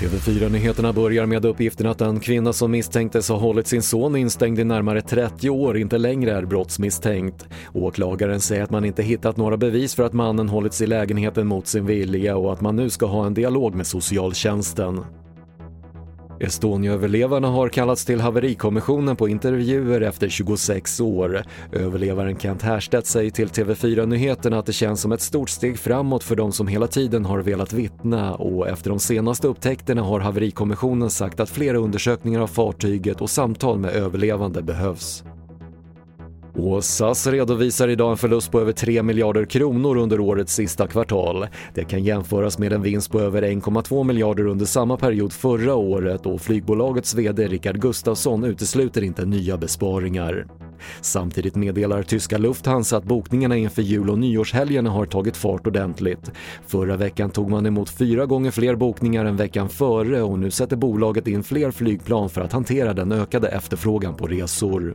TV4-nyheterna börjar med uppgiften att en kvinna som misstänktes ha hållit sin son instängd i närmare 30 år inte längre är brottsmisstänkt. Åklagaren säger att man inte hittat några bevis för att mannen hållits i lägenheten mot sin vilja och att man nu ska ha en dialog med socialtjänsten. Estonia-överlevarna har kallats till haverikommissionen på intervjuer efter 26 år. Överlevaren Kent Härstedt säger till TV4 Nyheterna att det känns som ett stort steg framåt för de som hela tiden har velat vittna och efter de senaste upptäckterna har haverikommissionen sagt att flera undersökningar av fartyget och samtal med överlevande behövs. Och SAS redovisar idag en förlust på över 3 miljarder kronor under årets sista kvartal. Det kan jämföras med en vinst på över 1,2 miljarder under samma period förra året och flygbolagets VD Rickard Gustafsson utesluter inte nya besparingar. Samtidigt meddelar tyska Lufthansa att bokningarna inför jul och nyårshelgerna har tagit fart ordentligt. Förra veckan tog man emot fyra gånger fler bokningar än veckan före och nu sätter bolaget in fler flygplan för att hantera den ökade efterfrågan på resor.